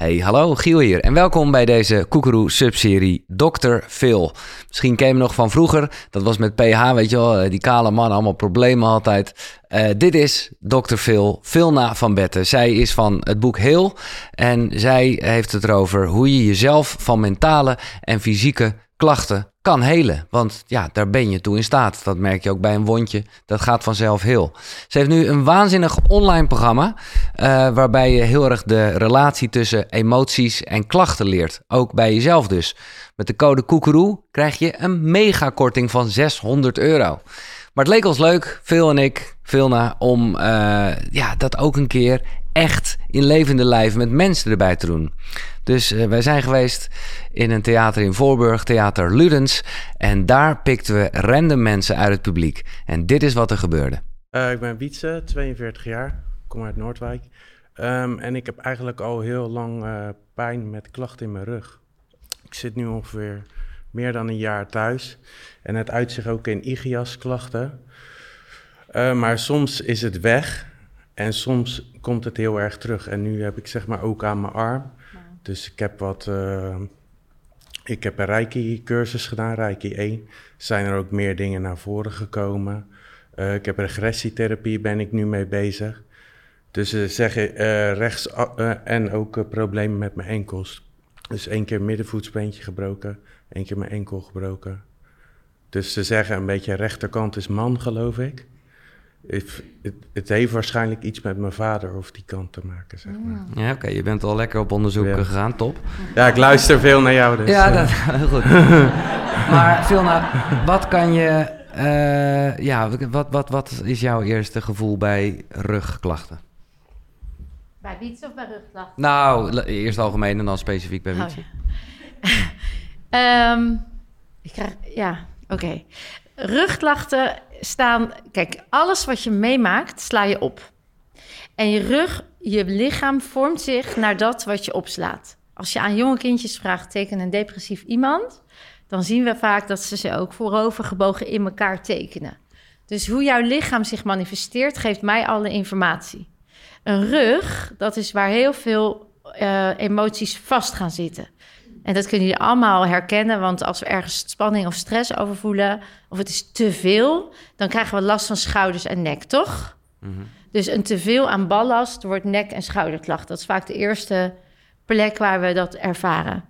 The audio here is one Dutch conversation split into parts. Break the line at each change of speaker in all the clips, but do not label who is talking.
Hey, hallo, Giel hier en welkom bij deze Koekeroe subserie Dr. Phil. Misschien ken je nog van vroeger, dat was met PH, weet je wel, eh, die kale man, allemaal problemen altijd. Uh, dit is Dr. Phil, Philna van Betten. Zij is van het boek Heel en zij heeft het erover hoe je jezelf van mentale en fysieke klachten kan helen. Want ja, daar ben je toe in staat. Dat merk je ook bij een wondje. Dat gaat vanzelf heel. Ze heeft nu een waanzinnig online programma. Uh, waarbij je heel erg de relatie tussen emoties en klachten leert. Ook bij jezelf dus. Met de code Koekeroe krijg je een megakorting van 600 euro. Maar het leek ons leuk, Phil en ik, Vilna, om uh, ja, dat ook een keer echt in levende lijf met mensen erbij te doen. Dus uh, wij zijn geweest in een theater in Voorburg, Theater Ludens. En daar pikten we random mensen uit het publiek. En dit is wat er gebeurde.
Uh, ik ben Wietse, 42 jaar, kom uit Noordwijk. Um, en ik heb eigenlijk al heel lang uh, pijn met klachten in mijn rug. Ik zit nu ongeveer meer dan een jaar thuis. En het uit zich ook in IGIAS-klachten. maar soms is het weg en soms komt het heel erg terug. En nu heb ik zeg maar ook aan mijn arm. Dus ik heb wat. Uh, ik heb een Reiki-cursus gedaan, Reiki 1. Zijn er ook meer dingen naar voren gekomen. Uh, ik heb regressietherapie, ben ik nu mee bezig. Dus ze zeggen uh, rechts en ook problemen met mijn enkels. Dus één keer middenvoetsbeentje gebroken, één keer mijn enkel gebroken. Dus ze zeggen een beetje rechterkant is man, geloof ik. Het, het, het, heeft waarschijnlijk iets met mijn vader of die kant te maken, zeg maar.
Ja, oké. Je bent al lekker op onderzoek ja. gegaan, top.
Ja, ik luister veel naar jou dus.
Ja, dat, heel goed. maar veel nou, wat kan je... Uh, ja, wat, wat, wat is jouw eerste gevoel bij rugklachten?
Bij Wietse of bij rugklachten?
Nou, eerst algemeen en dan specifiek bij Wietse.
Oh, ja. um, ik krijg... Ja, oké. Okay. Rugklachten staan. Kijk, alles wat je meemaakt, sla je op. En je rug, je lichaam vormt zich naar dat wat je opslaat. Als je aan jonge kindjes vraagt, teken een depressief iemand, dan zien we vaak dat ze ze ook voorover gebogen in elkaar tekenen. Dus hoe jouw lichaam zich manifesteert, geeft mij alle informatie. Een rug, dat is waar heel veel uh, emoties vast gaan zitten. En dat kunnen jullie allemaal herkennen, want als we ergens spanning of stress over voelen, of het is te veel, dan krijgen we last van schouders en nek, toch? Mm -hmm. Dus een teveel aan ballast wordt nek- en schouderklacht. Dat is vaak de eerste plek waar we dat ervaren.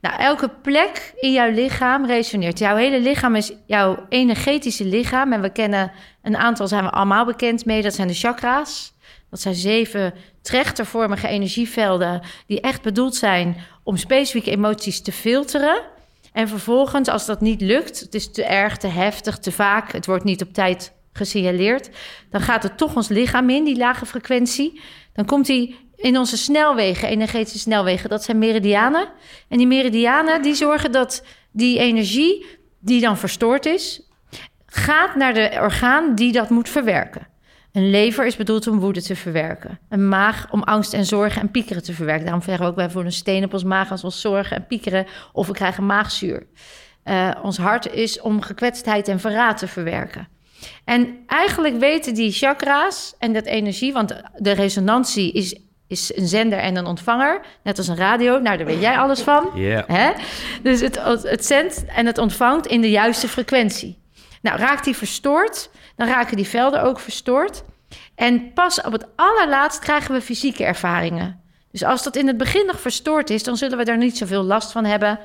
Nou, elke plek in jouw lichaam resoneert. Jouw hele lichaam is jouw energetische lichaam. En we kennen een aantal, zijn we allemaal bekend mee. Dat zijn de chakra's. Dat zijn zeven trechtervormige energievelden die echt bedoeld zijn om specifieke emoties te filteren. En vervolgens, als dat niet lukt, het is te erg, te heftig, te vaak, het wordt niet op tijd gesignaleerd, dan gaat het toch ons lichaam in, die lage frequentie. Dan komt die in onze snelwegen, energetische snelwegen, dat zijn meridianen. En die meridianen die zorgen dat die energie die dan verstoord is, gaat naar de orgaan die dat moet verwerken. Een lever is bedoeld om woede te verwerken. Een maag om angst en zorgen en piekeren te verwerken. Daarom zeggen we ook bij voor een steen op ons maag als we zorgen en piekeren of we krijgen maagzuur. Uh, ons hart is om gekwetstheid en verraad te verwerken. En eigenlijk weten die chakra's en dat energie, want de resonantie is, is een zender en een ontvanger, net als een radio. Nou, daar weet jij alles van.
Yeah.
Hè? Dus het, het zendt en het ontvangt in de juiste frequentie. Nou, raakt die verstoord, dan raken die velden ook verstoord. En pas op het allerlaatst krijgen we fysieke ervaringen. Dus als dat in het begin nog verstoord is, dan zullen we daar niet zoveel last van hebben.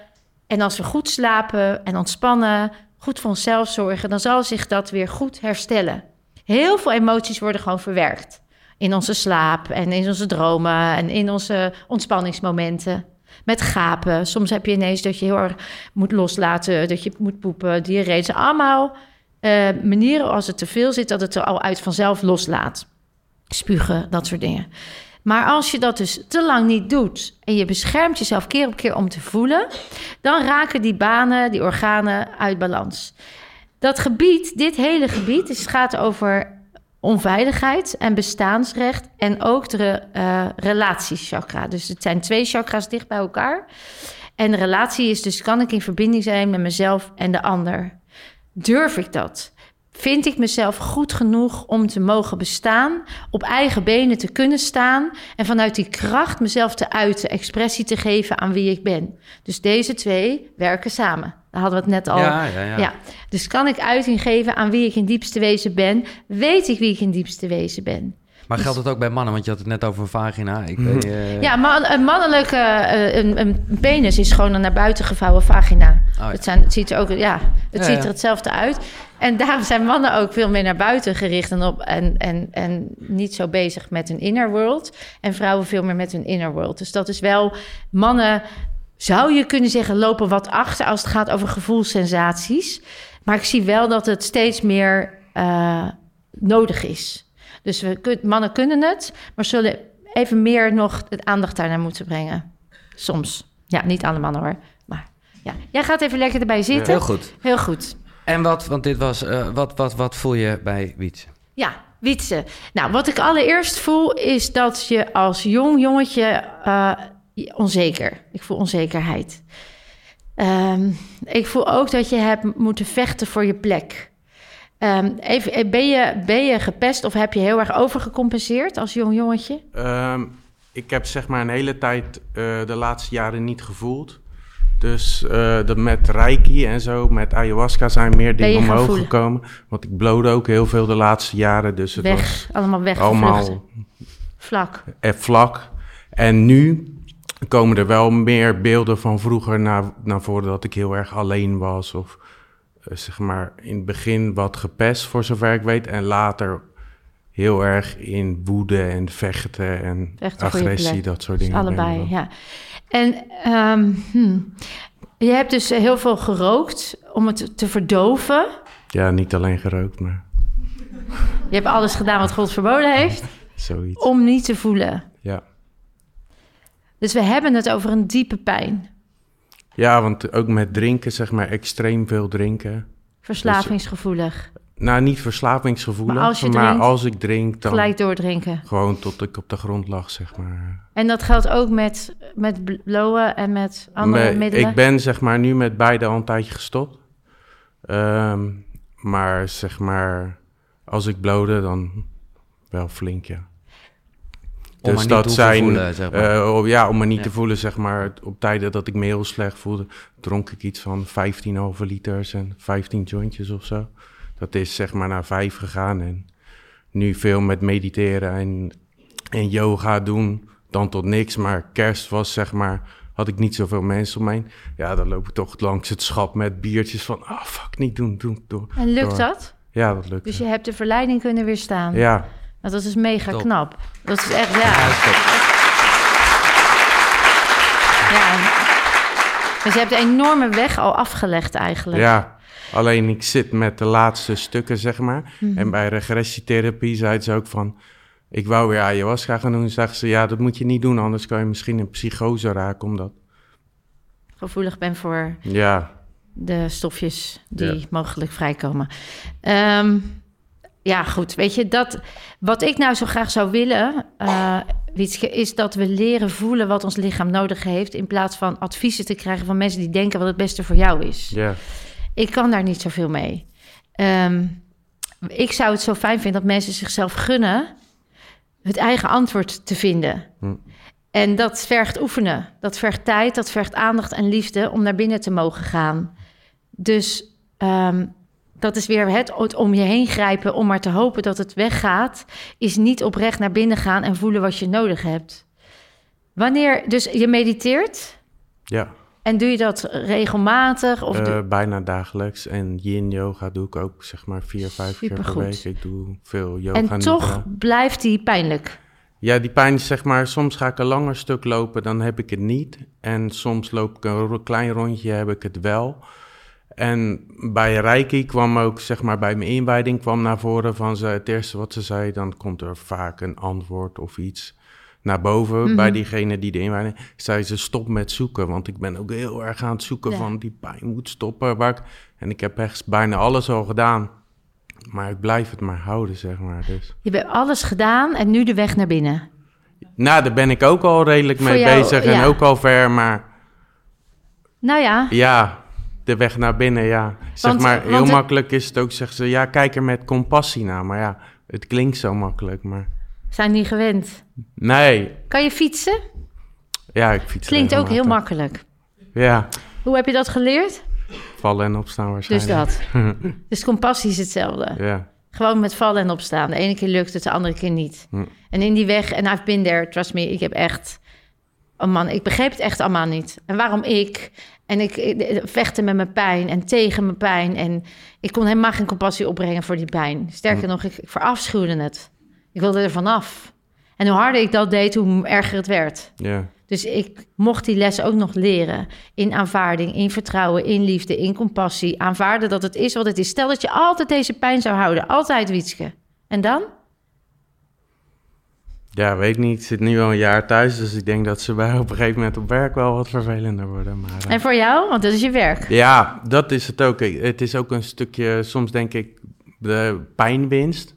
En als we goed slapen en ontspannen, goed voor onszelf zorgen, dan zal zich dat weer goed herstellen. Heel veel emoties worden gewoon verwerkt. In onze slaap en in onze dromen en in onze ontspanningsmomenten. Met gapen. Soms heb je ineens dat je heel erg moet loslaten, dat je moet poepen, diarree. Allemaal uh, manieren als het te veel zit, dat het er al uit vanzelf loslaat. Spugen, dat soort dingen. Maar als je dat dus te lang niet doet en je beschermt jezelf keer op keer om te voelen, dan raken die banen, die organen uit balans. Dat gebied, dit hele gebied, dus het gaat over onveiligheid en bestaansrecht en ook de uh, relatiechakra. Dus het zijn twee chakra's dicht bij elkaar. En de relatie is dus, kan ik in verbinding zijn met mezelf en de ander? Durf ik dat? vind ik mezelf goed genoeg om te mogen bestaan, op eigen benen te kunnen staan en vanuit die kracht mezelf te uiten, expressie te geven aan wie ik ben. Dus deze twee werken samen. Daar hadden we het net al.
Ja, ja, ja.
Dus kan ik uiting geven aan wie ik in diepste wezen ben? Weet ik wie ik in diepste wezen ben?
Maar geldt het ook bij mannen? Want je had het net over een vagina. Ik weet, eh,
Ja, maar een mannelijke eh, een, een penis is gewoon een naar buiten gevouwen vagina.
Oh, ja.
het, zijn, het ziet er ook, ja, het
Ja,
ziet
ja.
er hetzelfde uit. En daarom zijn mannen ook veel meer naar buiten gericht en, op, en, en, en niet zo bezig met hun inner world. En vrouwen veel meer met hun inner world. Dus dat is wel, mannen zou je kunnen zeggen, lopen wat achter als het gaat over gevoelssensaties. Maar ik zie wel dat het steeds meer eh, nodig is. Dus we, mannen kunnen het, maar zullen even meer nog het aandacht daarnaar moeten brengen. Soms. Ja, niet alle mannen hoor. Maar ja, jij gaat even lekker erbij zitten.
Heel goed.
Heel goed.
En wat, want dit was, eh, wat, wat, wat voel je bij Wiets?
Ja, Wietse. Nou, wat ik allereerst voel is dat je als jong jongetje eh, onzeker. Ik voel onzekerheid. Ehm, ik voel ook dat je hebt moeten vechten voor je plek. Ehm, even, eh, ben, je, ben je gepest of heb je heel erg overgecompenseerd als jong jongetje?
Ehm, ik heb zeg maar een hele tijd eh, de laatste jaren niet gevoeld. Dus de, met Reiki en zo, met ayahuasca zijn meer dingen omhoog
voelen?
gekomen. Want ik blode ook heel veel de laatste jaren. Dus het
Weg,
was
allemaal weg.
allemaal
Vlak.
eh, vlak. En nu komen er wel meer beelden van vroeger naar, naar voren dat ik heel erg alleen was. Of zeg maar in het begin wat gepest, voor zover ik weet. En later heel erg in woede en vechten en
Vechten
agressie, dat soort
Dus
dingen.
allebei, ja. En ehm, hmm. je hebt dus heel veel gerookt om het te verdoven.
Ja, niet alleen gerookt, maar
Je hebt alles gedaan wat God verboden heeft
zoiets.
om niet te voelen.
Ja.
Dus we hebben het over een diepe pijn.
Ja, want ook met drinken, zeg maar, extreem veel drinken.
Verslavingsgevoelig.
Nou, niet verslavingsgevoelig,
Maar
maar
als je drinkt,
als ik drink, dan
Gelijk doordrinken.
gewoon tot ik op de grond lag, zeg maar.
En dat geldt ook met, met blowen en met andere
Maar
middelen.
Ik ben zeg maar nu met beide al een tijdje gestopt. Ehm, maar zeg maar, als ik blode, dan wel flink, ja.
Om niet te hoeven voelen, zeg maar.
eh, ja, om me niet
Ja.
te voelen, zeg maar. Op tijden dat ik me heel slecht voelde, dronk ik iets van 15,5 liters en 15 jointjes of zo. Dat is zeg maar naar vijf gegaan. En nu veel met mediteren en, en yoga doen, dan tot niks. Maar kerst was zeg maar, had ik niet zoveel mensen om me heen. Ja, dan loop ik toch langs het schap met biertjes van, ah fuck, niet doen, doen, doen.
En lukt
door.
dat?
Ja, dat lukt.
Dus je hebt de verleiding kunnen weerstaan.
Ja,
dat is mega
Top.
knap. Dat is echt,
Ja,
ja.
is.
Dus je hebt een enorme weg al afgelegd eigenlijk.
ja. Alleen ik zit met de laatste stukken, zeg maar.
Mhm.
En bij regressietherapie zei ze ook van... Ik wou weer ayahuasca gaan doen. Zeggen ze, ja, dat moet je niet doen. Anders kan je misschien in psychose raken. Omdat,
Gevoelig ben voor
ja,
de stofjes die
Ja.
mogelijk vrijkomen. Ehm, ja, goed. Weet je, dat, wat ik nou zo graag zou willen, Wietske, is dat we leren voelen wat ons lichaam nodig heeft. In plaats van adviezen te krijgen van mensen die denken wat het beste voor jou is.
ja.
Ik kan daar niet zoveel mee. Ehm, ik zou het zo fijn vinden dat mensen zichzelf gunnen het eigen antwoord te vinden.
Hm.
En dat vergt oefenen. Dat vergt tijd, dat vergt aandacht en liefde om naar binnen te mogen gaan. Dus ehm, dat is weer het, het om je heen grijpen om maar te hopen dat het weggaat, is niet oprecht naar binnen gaan en voelen wat je nodig hebt. Wanneer, dus je mediteert
ja.
en doe je dat regelmatig? Of
Eh,
doe-
bijna dagelijks. En yin yoga doe ik ook zeg maar vier, vijf keer per
Supergoed.
week. Ik doe veel yoga.
en toch blijft die pijnlijk.
Ja, die pijn is zeg maar, soms ga ik een langer stuk lopen, dan heb ik het niet. En soms loop ik een klein rondje, heb ik het wel. En bij Reiki kwam ook, zeg maar, bij mijn inwijding kwam naar voren van ze, het eerste wat ze zei, dan komt er vaak een antwoord of iets naar boven
Mhm.
bij diegene die de inwijding. Zei ze, stop met zoeken, want ik ben ook heel erg aan het zoeken
Ja.
van die pijn moet stoppen. Waar ik, en ik heb echt bijna alles al gedaan. Maar ik blijf het maar houden, zeg maar. Dus.
Je hebt alles gedaan en nu de weg naar binnen.
Nou, daar ben ik ook al redelijk
Voor
mee
jou,
bezig
ja.
en ook al ver, maar
Nou ja,
ja, de weg naar binnen, ja. Zeg
Want-
maar, heel
want het-
makkelijk is het ook, zeggen ze, ja, kijk er met compassie naar. Maar ja, het klinkt zo makkelijk, maar...
Zijn niet gewend.
Nee,
Kan je fietsen?
ja, ik fiets
Klinkt ook heel makkelijk.
Ja,
Hoe heb je dat geleerd?
vallen en opstaan
Dus
waarschijnlijk.
dat. Dus compassie is hetzelfde.
Ja,
Gewoon met vallen en opstaan. De ene keer lukt het, de andere keer niet.
Hm.
En in die weg, en I've been there, trust me, ik heb echt... Oh man, ik begreep het echt allemaal niet. En waarom ik? En ik, ik vechten met mijn pijn en tegen mijn pijn. En ik kon helemaal geen compassie opbrengen voor die pijn. Sterker
Hm.
nog, ik, ik verafschuwde het. Ik wilde er vanaf. En hoe harder ik dat deed, hoe erger het werd.
ja,
Dus ik mocht die les ook nog leren. In aanvaarding, in vertrouwen, in liefde, in compassie. Aanvaarden dat het is wat het is. Stel dat je altijd deze pijn zou houden. Altijd, Wietske. En dan?
Ja, weet niet. Ik zit nu al een jaar thuis, dus ik denk dat ze bij op een gegeven moment op werk wel wat vervelender worden. Maar, eh,
En voor jou? Want dat is je werk.
Ja, dat is het ook. Het is ook een stukje, soms denk ik, de pijnwinst.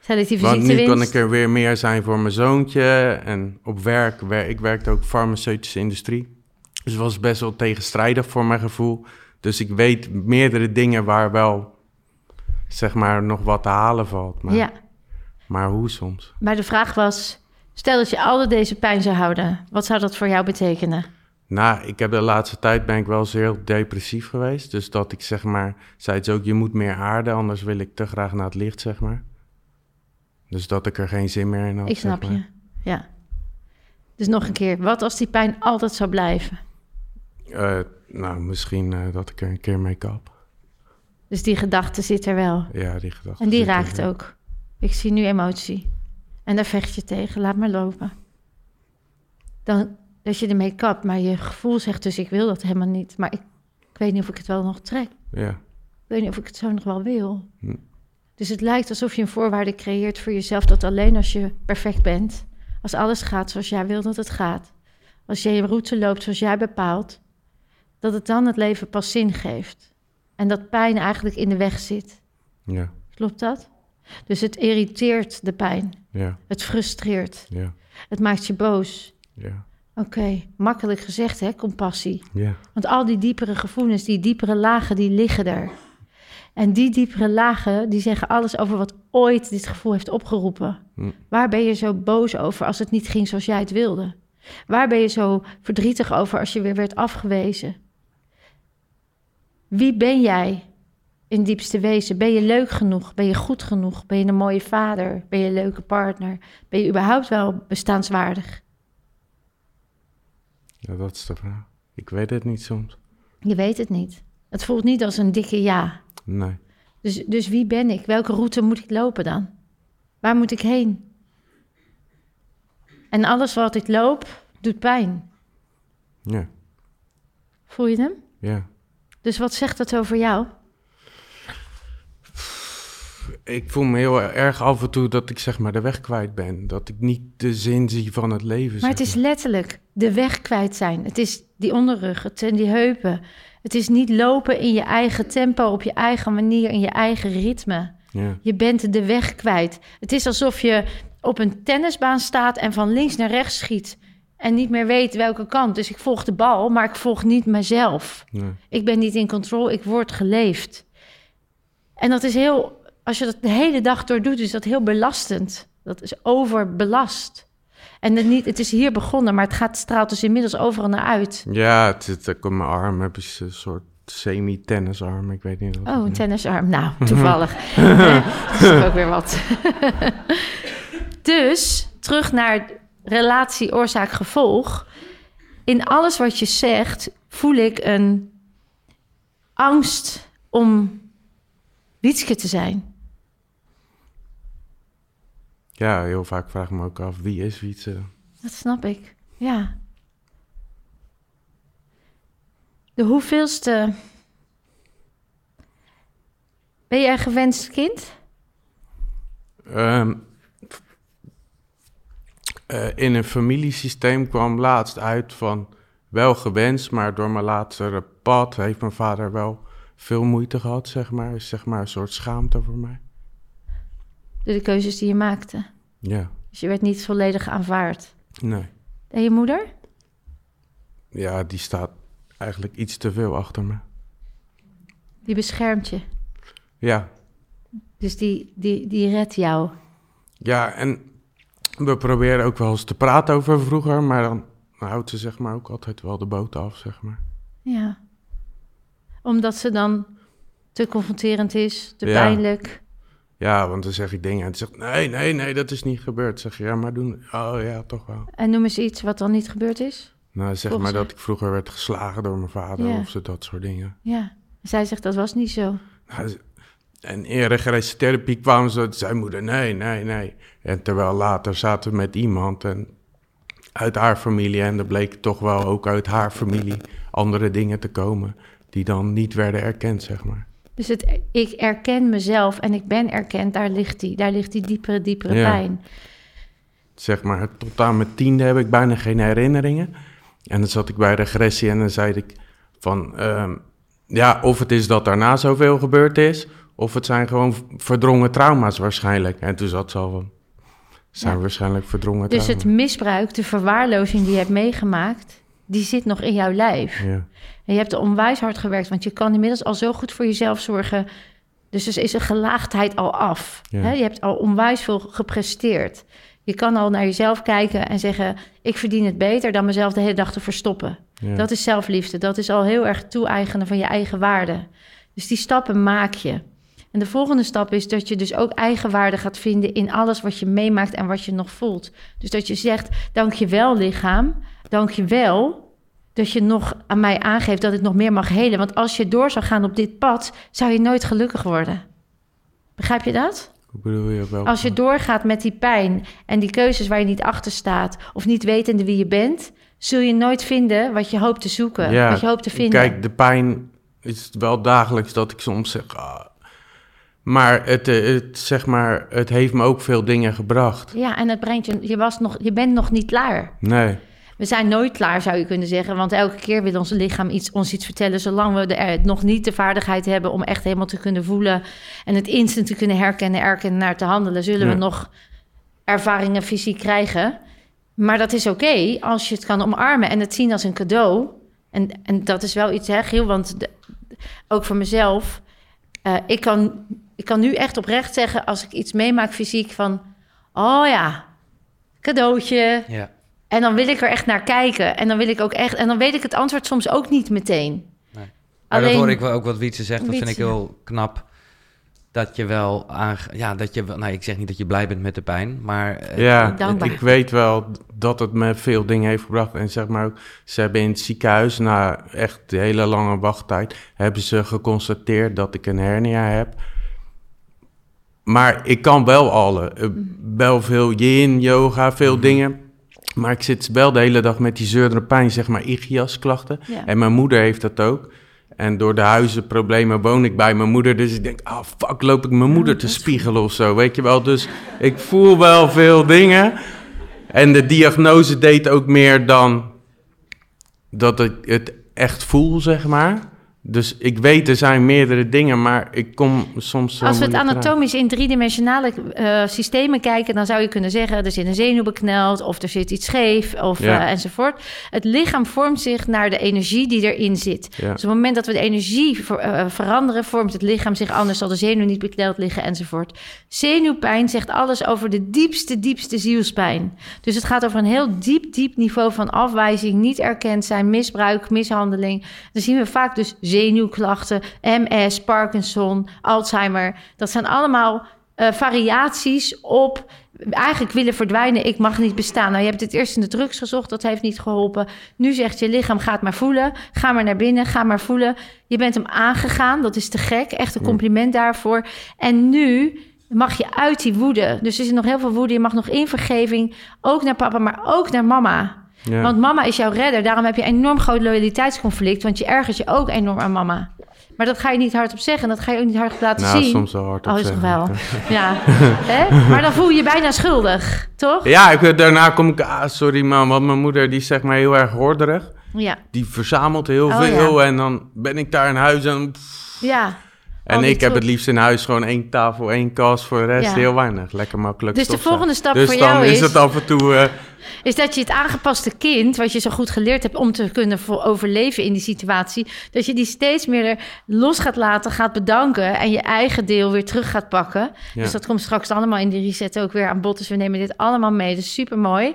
Selectieve
Want nu kan ik er weer meer zijn voor mijn zoontje. En op werk, wer- ik werkte ook farmaceutische industrie. Dus het was best wel tegenstrijdig voor mijn gevoel. Dus ik weet meerdere dingen waar wel, zeg maar, nog wat te halen valt. Maar,
Ja,
maar hoe soms?
maar de vraag was... Stel dat je altijd deze pijn zou houden. Wat zou dat voor jou betekenen?
Nou, ik heb de laatste tijd ben ik wel heel depressief geweest. Dus dat ik zeg maar, zei het ook, je moet meer aarden, anders wil ik te graag naar het licht, zeg maar. Dus dat ik er geen zin meer in had.
Ik
zeg
snap
maar.
je. Ja. Dus nog een keer. Wat als die pijn altijd zou blijven?
Eh, nou, misschien eh, dat ik er een keer mee kap.
Dus die gedachte zit er wel.
Ja, die gedachte.
En die raakt ook. Ik zie nu emotie. En daar vecht je tegen. Laat maar lopen. Dan dat je ermee kapt. Maar je gevoel zegt dus ik wil dat helemaal niet. Maar ik, ik weet niet of ik het wel nog trek.
Ja,
Ik weet niet of ik het zo nog wel wil.
Hm.
Dus het lijkt alsof je een voorwaarde creëert voor jezelf... dat alleen als je perfect bent... als alles gaat zoals jij wil dat het gaat... als je je route loopt zoals jij bepaalt... dat het dan het leven pas zin geeft. En dat pijn eigenlijk in de weg zit.
ja,
Klopt dat? Dus het irriteert de pijn.
ja,
Het frustreert.
ja,
Het maakt je boos.
ja,
Oké, makkelijk gezegd hè, compassie.
ja,
Want al die diepere gevoelens, die diepere lagen, die liggen er. En die diepere lagen, die zeggen alles over wat ooit dit gevoel heeft opgeroepen.
Hm.
Waar ben je zo boos over als het niet ging zoals jij het wilde? Waar ben je zo verdrietig over als je weer werd afgewezen? Wie ben jij in diepste wezen? Ben je leuk genoeg? Ben je goed genoeg? Ben je een mooie vader? Ben je een leuke partner? Ben je überhaupt wel bestaanswaardig?
ja, dat is de vraag. Ik weet het niet soms.
Je weet het niet. Het voelt niet als een dikke ja.
Nee,
Dus, dus wie ben ik? Welke route moet ik lopen dan? Waar moet ik heen? En alles wat ik loop, doet pijn.
ja,
Voel je hem?
ja.
Dus wat zegt dat over jou?
Ik voel me heel erg af en toe dat ik zeg maar de weg kwijt ben. Dat ik niet de zin zie van het leven.
Maar het is letterlijk de weg kwijt zijn. Het is die onderrug, het zijn die heupen. Het is niet lopen in je eigen tempo, op je eigen manier, in je eigen ritme.
Ja,
Je bent de weg kwijt. Het is alsof je op een tennisbaan staat en van links naar rechts schiet. En niet meer weet welke kant. Dus ik volg de bal, maar ik volg niet mezelf.
nee,
Ik ben niet in controle, ik word geleefd. En dat is heel, als je dat de hele dag door doet, is dat heel belastend. Dat is overbelast. En het, niet, het is hier begonnen, maar het gaat, straalt dus inmiddels overal naar uit.
ja het zit ook op mijn arm. Heb ik een soort semi-tennisarm. Ik weet niet wat.
Oh,
het
een
is.
tennisarm. Nou, toevallig. Eh, dat is ook weer wat. dus, terug naar relatie, oorzaak, gevolg. In alles wat je zegt, voel ik een angst om Wietske te zijn.
Ja, heel vaak vraag ik me ook af wie is Wietse.
Dat snap ik, ja. De hoeveelste... Ben je een gewenst kind?
Ehm, eh, in een familiesysteem kwam laatst uit van wel gewenst, maar door mijn latere pad heeft mijn vader wel veel moeite gehad, zeg maar. Is zeg maar een soort schaamte voor mij.
Door de keuzes die je maakte.
Ja,
Dus je werd niet volledig aanvaard.
nee.
En je moeder?
Ja, die staat eigenlijk iets te veel achter me.
Die beschermt je.
Ja,
Dus die, die, die redt jou.
ja, en we proberen ook wel eens te praten over vroeger, maar dan houdt ze zeg maar ook altijd wel de boot af, zeg maar.
Ja. Omdat ze dan te confronterend is, te
Ja.
pijnlijk.
Ja, want dan zeg ik dingen en ze zegt, nee, nee, nee, dat is niet gebeurd. Zeg je, ja, maar doen, oh ja, toch wel.
En noem eens iets wat dan niet gebeurd is.
Nou, zeg
Volgens
maar dat ik vroeger werd geslagen door mijn vader
Ja.
of zo, dat soort dingen.
Ja. Zij zegt dat was niet zo.
Nou, En in regressietherapie kwamen ze, zei moeder, nee, nee, nee. En terwijl later zaten we met iemand en uit haar familie en er bleek toch wel ook uit haar familie andere dingen te komen die dan niet werden erkend, zeg maar.
Dus het, ik erken mezelf en ik ben erkend, daar ligt die, daar ligt die diepere, diepere
Ja.
pijn.
Zeg maar, tot aan mijn tiende heb ik bijna geen herinneringen. En dan zat ik bij regressie en dan zei ik van, ehm, ja, of het is dat daarna zoveel gebeurd is, of het zijn gewoon verdrongen trauma's waarschijnlijk. En toen zat ze al van, zijn
Ja.
waarschijnlijk verdrongen
Dus het
trauma's.
misbruik, de verwaarlozing die je hebt meegemaakt, die zit nog in jouw lijf.
Ja.
En je hebt er onwijs hard gewerkt, want je kan inmiddels al zo goed voor jezelf zorgen. Dus er is een gelaagdheid al af.
Ja.
Hè? Je hebt al onwijs veel gepresteerd. Je kan al naar jezelf kijken en zeggen: Ik verdien het beter dan mezelf de hele dag te verstoppen.
Ja.
Dat is zelfliefde. Dat is al heel erg toe-eigenen van je eigen waarde. Dus die stappen maak je. En de volgende stap is dat je dus ook eigenwaarde gaat vinden in alles wat je meemaakt en wat je nog voelt. Dus dat je zegt: Dank je wel, lichaam. Dank je wel dat je nog aan mij aangeeft dat ik nog meer mag helen. Want als je door zou gaan op dit pad, zou je nooit gelukkig worden. Begrijp je dat?
Hoe bedoel je wel?
Als je doorgaat met die pijn en die keuzes waar je niet achter staat, of niet wetende wie je bent, zul je nooit vinden wat je hoopt te zoeken,
Ja,
wat je hoopt te vinden.
Kijk, de pijn is wel dagelijks dat ik soms zeg. ah. Maar het, eh, het, zeg maar, het heeft me ook veel dingen gebracht.
Ja, en het brengt je, je, was nog, je bent nog niet klaar.
Nee.
We zijn nooit klaar, zou je kunnen zeggen. Want elke keer wil ons lichaam iets, ons iets vertellen. Zolang we er nog niet de vaardigheid hebben om echt helemaal te kunnen voelen. En het instant te kunnen herkennen, erkennen, naar te handelen. Zullen
Ja.
we nog ervaringen fysiek krijgen. Maar dat is oké als je het kan omarmen en het zien als een cadeau. En, en dat is wel iets, hè, Giel? Want de- ook voor mezelf. eh, ik, kan, ik kan nu echt oprecht zeggen als ik iets meemaak fysiek van... Oh ja, cadeautje.
Ja.
En dan wil ik er echt naar kijken. En dan wil ik ook echt. En dan weet ik het antwoord soms ook niet meteen.
Nee. Maar dat hoor ik wel ook wat Wietse zegt. Dat vind ik heel knap. Dat je wel aan, ja, dat je wel, nou, ik zeg niet dat je blij bent met de pijn, maar eh,
Ja,
Dankbaar.
ik weet wel dat het me veel dingen heeft gebracht. En zeg maar ook, ze hebben in het ziekenhuis, na echt de hele lange wachttijd, hebben ze geconstateerd dat ik een hernia heb. Maar ik kan wel alle, eh, wel veel yin, yoga, veel
Mhm.
dingen. Maar ik zit wel de hele dag met die zeurdere pijn, zeg maar ischiasklachten.
Ja.
En mijn moeder heeft dat ook. En door de huizenproblemen woon ik bij mijn moeder. Dus ik denk, ah fuck, loop ik mijn moeder te spiegelen of zo, weet je wel. Dus ik voel wel veel dingen. En de diagnose deed ook meer dan dat ik het echt voel, zeg maar. Dus ik weet, er zijn meerdere dingen, maar ik kom soms
Als we het anatomisch in driedimensionale eh, systemen kijken, dan zou je kunnen zeggen: er zit een zenuw bekneld, of er zit iets scheef, of
Ja.
eh, enzovoort. Het lichaam vormt zich naar de energie die erin zit.
Ja.
Dus op het moment dat we de energie ver- eh, veranderen, vormt het lichaam zich anders, zal de zenuw niet bekneld liggen, enzovoort. Zenuwpijn zegt alles over de diepste, diepste zielspijn. Dus het gaat over een heel diep, diep niveau van afwijzing, niet erkend zijn, misbruik, mishandeling. Dan zien we vaak dus zenuwklachten, MS, Parkinson, Alzheimer. Dat zijn allemaal eh, variaties op eigenlijk willen verdwijnen. Ik mag niet bestaan. Nou, je hebt het eerst in de drugs gezocht, dat heeft niet geholpen. Nu zegt je lichaam, ga het maar voelen. Ga maar naar binnen, ga maar voelen. Je bent hem aangegaan, dat is te gek. Echt een compliment daarvoor. En nu mag je uit die woede. Dus er is nog heel veel woede. Je mag nog in vergeving, ook naar papa, maar ook naar mama.
Ja.
Want mama is jouw redder. Daarom heb je een enorm groot loyaliteitsconflict. Want je ergert je ook enorm aan mama. Maar dat ga je niet hardop zeggen. Dat ga je ook niet hardop laten
nou,
zien.
soms wel hard op
Oh, is
zeggen.
wel. Ja. Hè? Maar dan voel je je bijna schuldig, toch?
Ja, ik, daarna kom ik, ah, sorry man, want mijn moeder die is zeg maar heel erg horderig.
Ja.
Die verzamelt heel
Oh,
veel en dan ben ik daar in huis en,
Ja.
En
die
ik heb het liefst in huis gewoon één tafel, één kast, voor de rest
Ja.
heel weinig. Lekker makkelijk
Dus de volgende stap
dus
voor
dan
jou
is
is-
het af en toe... eh,
is dat je het aangepaste kind, wat je zo goed geleerd hebt om te kunnen overleven in die situatie, dat je die steeds meer los gaat laten, gaat bedanken en je eigen deel weer terug gaat pakken.
Ja.
Dus dat komt straks allemaal in die reset ook weer aan bod. Dus we nemen dit allemaal mee. Dus super mooi.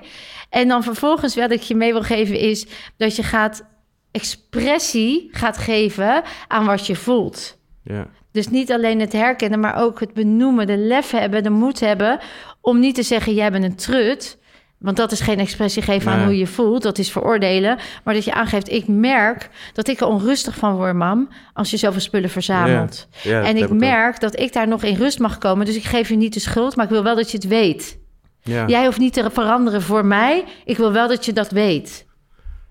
En dan vervolgens wat ik je mee wil geven is dat je gaat expressie gaat geven aan wat je voelt.
ja.
Dus niet alleen het herkennen, maar ook het benoemen, de lef hebben, de moed hebben om niet te zeggen jij bent een trut. Want dat is geen expressie geven aan hoe je voelt, dat is veroordelen. Maar dat je aangeeft, ik merk dat ik er onrustig van word, mam, als je zoveel spullen verzamelt.
Ja, ja, dat
en ik
ook.
merk dat ik daar nog in rust mag komen. Dus ik geef je niet de schuld, maar ik wil wel dat je het weet.
Ja.
Jij hoeft niet te veranderen voor mij. Ik wil wel dat je dat weet.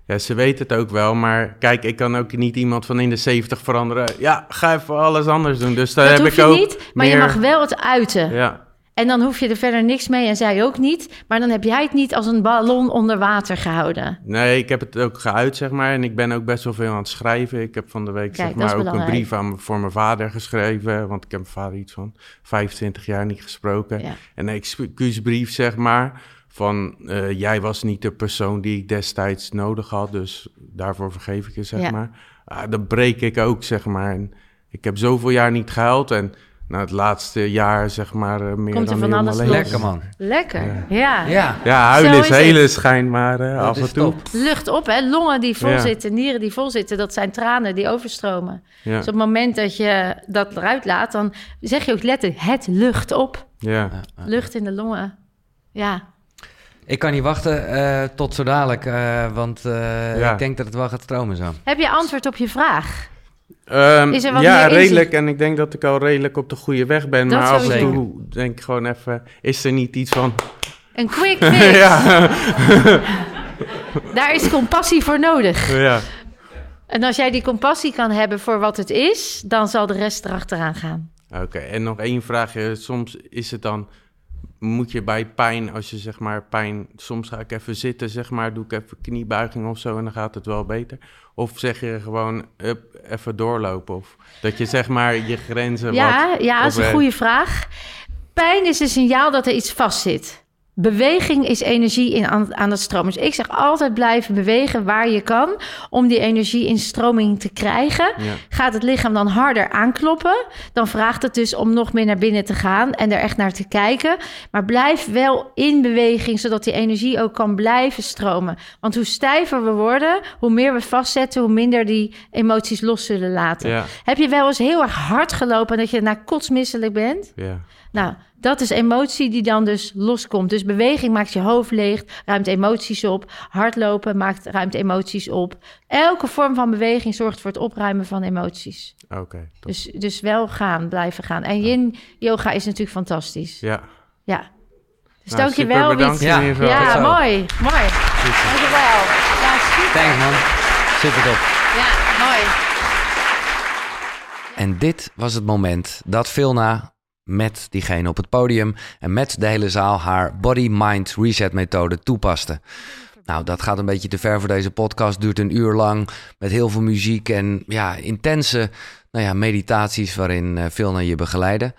Ja, ze weet het ook wel, maar kijk, ik kan ook niet iemand van in de 70 veranderen. Ja, ga even alles anders doen. Dus daar
dat
heb
hoef
ik
je
ook
niet, maar je mag wel het uiten.
Ja,
En dan hoef je er verder niks mee en zij ook niet. Maar dan heb jij het niet als een ballon onder water gehouden.
nee, ik heb het ook geuit, zeg maar. En ik ben ook best wel veel aan het schrijven. Ik heb van de week,
Kijk,
zeg maar, ook een brief aan, voor mijn vader geschreven. Want ik heb mijn vader iets van 25 jaar niet gesproken.
Ja.
En een excuusbrief, zeg maar. Van, eh, jij was niet de persoon die ik destijds nodig had. Dus daarvoor vergeef ik je, zeg
Ja.
maar. Ah, dat breek ik ook, zeg maar. En ik heb zoveel jaar niet gehuild. En nou, het laatste jaar, zeg maar, eh, meer
Komt er
dan
van alles.
Lekker man.
Lekker, ja.
Ja,
Ja, huilen is,
is
hele
het.
schijn, maar eh, af en toe.
top.
Lucht op, hè? Longen die vol
Ja.
zitten, nieren die vol zitten. Dat zijn tranen die overstromen.
Ja,
Dus op het moment dat je dat eruit laat, dan zeg je ook letterlijk het lucht op.
ja.
Lucht in de longen. Ja,
Ik kan niet wachten eh, tot zo dadelijk, eh, want eh,
Ja.
ik denk dat het wel gaat stromen zo.
heb je antwoord op je vraag?
Ehm,
Is er wat
ja, redelijk. En ik denk dat ik al redelijk op de goede weg ben.
Dat
maar af en toe denk ik gewoon even... Is er niet iets van...
Een quick fix.
ja,
Daar is compassie voor nodig.
ja.
En als jij die compassie kan hebben voor wat het is, dan zal de rest erachteraan gaan.
Oké, en nog één vraagje. Soms is het dan... Moet je bij pijn, als je zeg maar pijn... Soms ga ik even zitten, zeg maar. Doe ik even kniebuiging of zo en dan gaat het wel beter. Of zeg je gewoon up, even doorlopen. Of dat je zeg maar je grenzen
Ja,
wat...
ja, dat is een goede vraag. Pijn is een signaal dat er iets vastzit. Beweging is energie in, aan, aan het stromen. Dus ik zeg altijd blijven bewegen waar je kan om die energie in stroming te krijgen.
Ja.
Gaat het lichaam dan harder aankloppen, dan vraagt het dus om nog meer naar binnen te gaan en er echt naar te kijken. Maar blijf wel in beweging, zodat die energie ook kan blijven stromen. Want hoe stijver we worden, hoe meer we vastzetten, hoe minder die emoties los zullen laten.
Ja,
Heb je wel eens heel erg hard gelopen en dat je daarna kotsmisselijk bent?
ja.
Nou, dat is emotie die dan dus loskomt. Dus beweging maakt je hoofd leeg, ruimt emoties op. Hardlopen maakt, ruimt emoties op. Elke vorm van beweging zorgt voor het opruimen van emoties.
Oké, top.
Dus, dus wel gaan, blijven gaan. En yin yoga is natuurlijk fantastisch.
Ja.
Ja. Dus
Nou,
dank je
super
wel,
bedankt.
Ja.
in ieder geval.
Ja, mooi. Mooi. Dankjewel. Ja, super.
Thanks man. Super top.
Ja, mooi.
En dit was het moment dat Vilna met diegene op het podium en met de hele zaal haar body-mind reset methode toepaste. Nou, dat gaat een beetje te ver voor deze podcast. Duurt een uur lang met heel veel muziek en ja, intense nou ja, meditaties waarin eh, Vilna je begeleiden.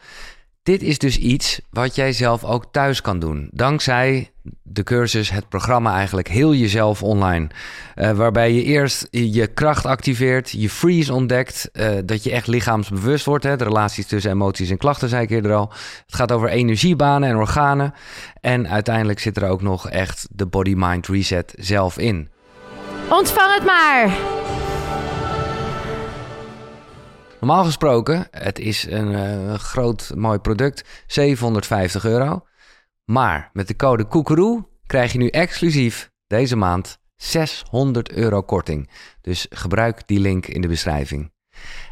Dit is dus iets wat jij zelf ook thuis kan doen. Dankzij de cursus, het programma eigenlijk, heel jezelf online. Eh, waarbij je eerst je kracht activeert, je freeze ontdekt. eh, dat je echt lichaamsbewust wordt. Hè? De relaties tussen emoties en klachten, zei ik eerder al. Het gaat over energiebanen en organen. En uiteindelijk zit er ook nog echt de body-mind reset zelf in.
Ontvang het maar.
Normaal gesproken, het is een eh, groot mooi product, 750 euro. Maar met de code Koekeroe krijg je nu exclusief deze maand 600 euro korting. Dus gebruik die link in de beschrijving.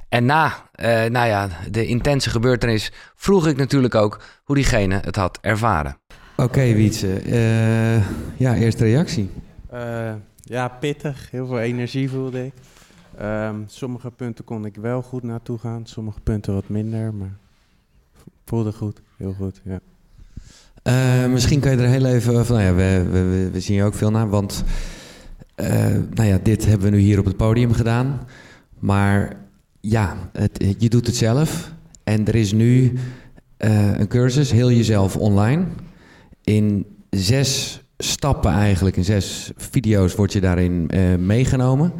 En na eh, nou ja, de intense gebeurtenis vroeg ik natuurlijk ook hoe diegene het had ervaren.
Oké, Wietse. Eh, ja, eerste reactie.
Eh, ja, pittig. Heel veel energie voelde ik. Ehm, sommige punten kon ik wel goed naartoe gaan, sommige punten wat minder, maar voelde goed, heel goed, ja.
Eh, misschien kan je er heel even van, nou ja, we, we, we- zien je ook veel naar, want eh, nou ja, dit hebben we nu hier op het podium gedaan. Maar ja, het, je doet het zelf
En er is nu eh, een cursus, heel jezelf online. In zes stappen eigenlijk, in zes video's word je daarin meegenomen.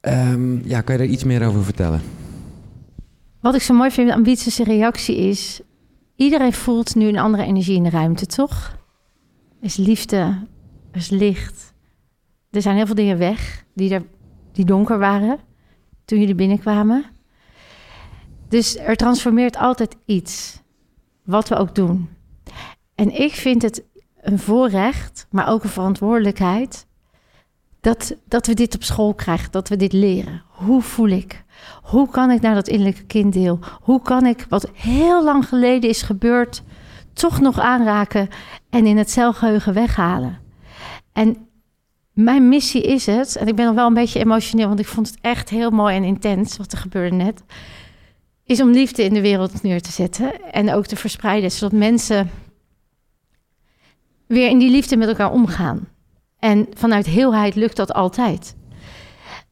Ehm, ja, kan je daar iets meer over vertellen?
Wat ik zo mooi vind aan Wietse reactie is... iedereen voelt nu een andere energie in de ruimte, toch? Er is liefde, er is licht. Er zijn heel veel dingen weg die, er, die donker waren toen jullie binnenkwamen. Dus er transformeert altijd iets, wat we ook doen. En ik vind het een voorrecht, maar ook een verantwoordelijkheid... Dat, dat we dit op school krijgen, dat we dit leren. Hoe voel ik? Hoe kan ik naar dat innerlijke kinddeel? Hoe kan ik wat heel lang geleden is gebeurd, toch nog aanraken en in het celgeheugen weghalen? En mijn missie is het, en ik ben nog wel een beetje emotioneel, want ik vond het echt heel mooi en intens wat er gebeurde net, is om liefde in de wereld neer te zetten en ook te verspreiden, zodat mensen weer in die liefde met elkaar omgaan. En vanuit heelheid lukt dat altijd.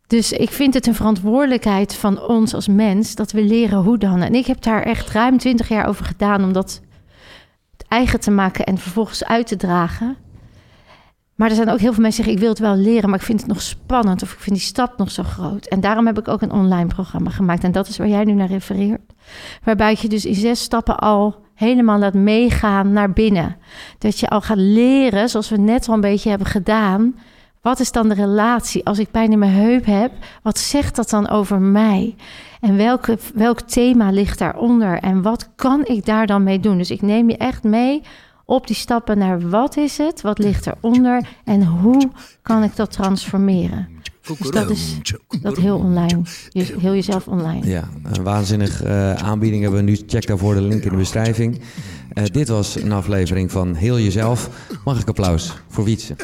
Dus ik vind het een verantwoordelijkheid van ons als mens dat we leren hoe dan. En ik heb daar echt ruim twintig jaar over gedaan om dat eigen te maken en vervolgens uit te dragen. Maar er zijn ook heel veel mensen die zeggen: Ik wil het wel leren, maar ik vind het nog spannend of ik vind die stap nog zo groot. En daarom heb ik ook een online programma gemaakt. En dat is waar jij nu naar refereert. Waarbij je dus in zes stappen al helemaal laat meegaan naar binnen. Dat je al gaat leren, zoals we net al een beetje hebben gedaan. Wat is dan de relatie? Als ik pijn in mijn heup heb, wat zegt dat dan over mij? En welke, welk thema ligt daaronder? En wat kan ik daar dan mee doen? Dus ik neem je echt mee op die stappen naar wat is het, wat ligt eronder en hoe kan ik dat transformeren. Dus dat is dat heel online, heel jezelf online.
Ja, een waanzinnig uh, aanbieding hebben we nu. Check daarvoor de link in de beschrijving. Uh, dit was een aflevering van Heel Jezelf. Mag ik applaus voor Wietse?